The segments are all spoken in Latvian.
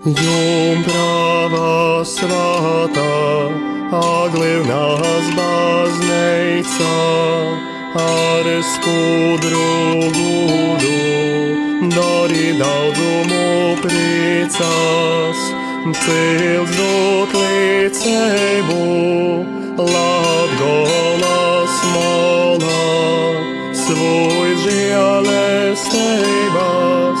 Jumprava svētā, aglivnās baznīca, ar skudru gudu, dori daudzumu priecās, cils dot līdzību, Latgolas molā, svoj žēlestības,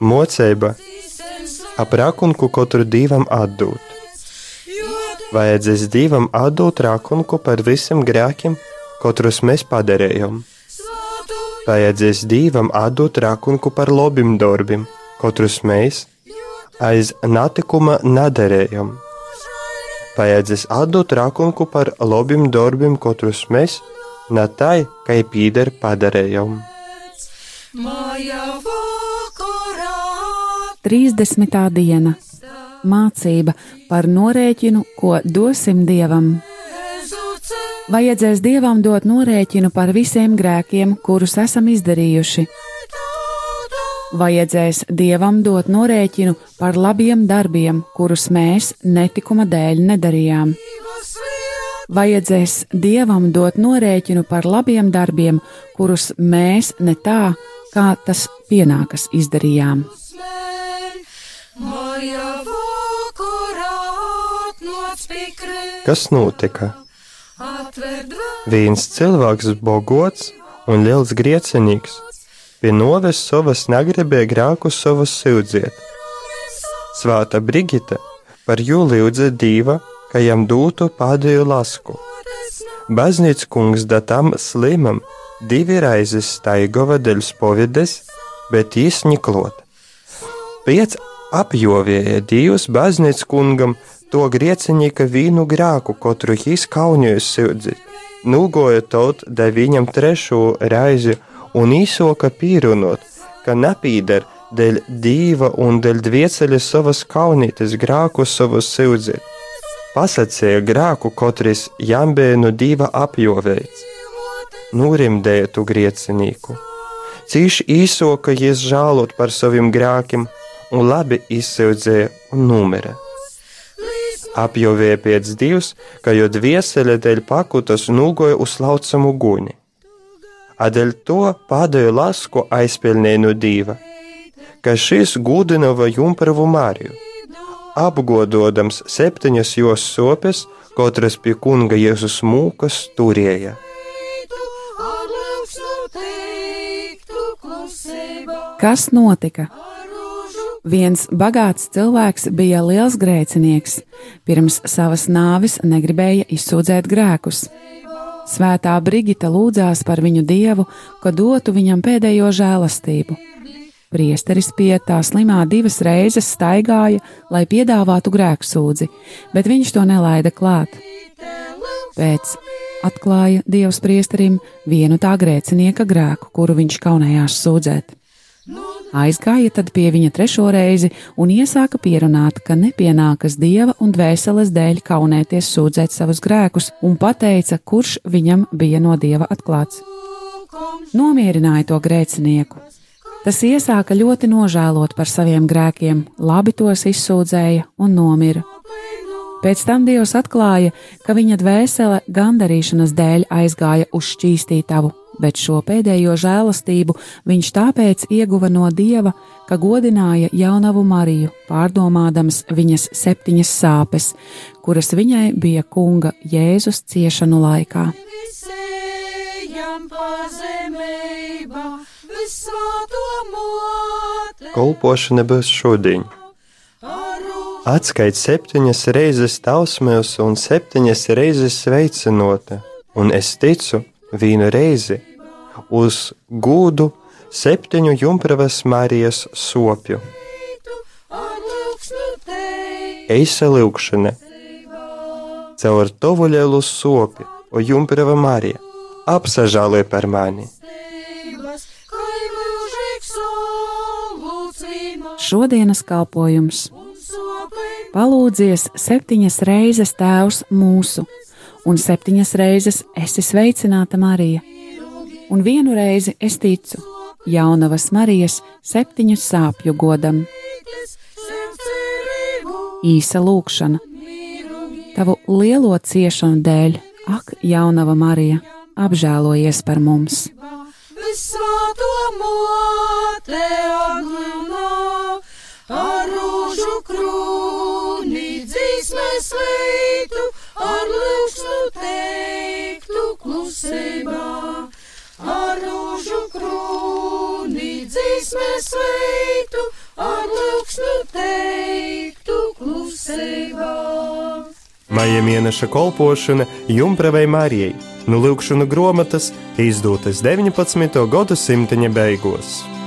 mocība ap rakunku katru divam atdot. Vajadzēs divam atdot rakunku par visiem grēkiem, katrus mēs padarījām. Vajadzēs divam atdot rakunku par labiem darbiem, katrus mēs aiz natikuma nedarījām. Vajadzēs atdot rakunku par labiem darbiem, katrus mēs ne tai, kai pīder padarījām. 30. diena - mācība par norēķinu, ko dosim dievam. Vajadzēs dievam dot norēķinu par visiem grēkiem, kurus esam izdarījuši. Vajadzēs dievam dot norēķinu par labiem darbiem, kurus mēs netikuma dēļ nedarījām. Vajadzēs dievam dot norēķinu par labiem darbiem, kurus mēs ne tā, kā tas pienākas izdarījām. Kas notika? Viens cilvēks, bogots un liels griecinīgs, pie noves savas negribēja grākus savas sildziet. Svāta Brigita par jū lūdza dīva, ka jam dūtu pēdējo lasku. Baznīca kungs datam slimam divi raizes staigova dēļ spovedes, bet jis niklot. Apjovēja divus baznīcas kungam to griecinīka vīnu grāku, kotru jis kaunējas sirdzi. Nūgoja taut da viņam trešo raizi un īsoka pīrunot, ka napīder dēļ dīva un dēļ dvieceļa savas kaunītes grāku savas sirdzi. Pasacēja grāku, kotris jambēnu dīva apjovēts norimdēja tu griecinīku. Cīši īsoka jis žālot par saviem grēkiem, un labi izsaudzēja un numera. Apjovēja pēc divas, ka jo dvieseļa dēļ pakutas nūgoja uz laucamu guņi. Adēļ to pēdējo lasku aizpelnēja no diva, ka šis gudinava jumpravu Mariju. Apgododams septiņas jos sopes, katras pie kunga Jēzus mūkas turēja. Kas notika? Viens bagāts cilvēks bija liels grēcinieks. Pirms savas nāves negribēja izsūdzēt grēkus. Svētā Brigita lūdzās par viņu dievu, ka dotu viņam pēdējo žēlastību. Priesteris pie tā slimā divas reizes staigāja, lai piedāvātu grēksūdzi, bet viņš to nelaida klāt. Pēc atklāja Dievs priesterim vienu tā grēcinieka grēku, kuru viņš kaunējās sūdzēt. Aizgāja tad pie viņa trešo reizi un iesāka pierunāt, ka nepienākas dieva un dvēseles dēļ kaunēties sūdzēt savus grēkus, un pateica, kurš viņam bija no dieva atklāts. Nomierināja to grēcinieku. Tas iesāka ļoti nožēlot par saviem grēkiem, labi tos izsūdzēja un nomira. Pēc tam Dievs atklāja, ka viņa dvēsele gandarīšanas dēļ aizgāja uz šķīstītavu bet šo pēdējo žēlastību viņš tāpēc ieguva no dieva, ka godināja jaunavu Mariju, pārdomādams viņas septiņas sāpes, kuras viņai bija kunga Jēzus ciešanu laikā. Kolpošana būs šodien. Atskait septiņas reizes tausmēs un septiņas reizes sveicinota, un es ticu, vienu reizi uz gūdu septiņu jumpravas Marijas sopju. eisa lūkšana. Caur tavu lielu sopi, o jumprava Marija, apsažālē par mani. Šodienas kalpojums palūdzies septiņas reizes Tēvs mūsu, un septiņas reizes esi sveicināta Marija, un vienu reizi es ticu jaunavas Marijas septiņu sāpju godam. Īsa lūkšana Tavu lielo ciešanu dēļ, ak, jaunava Marija, apžēlojies par mums! Visvēto mote aglunā, dzīsmēs lītu, ar lūksnu teiktu klusībā. Maija mēneša kolpošana Jumpravai Marijai no lūkšanu grāmatas izdotas 19. gadsimta beigās.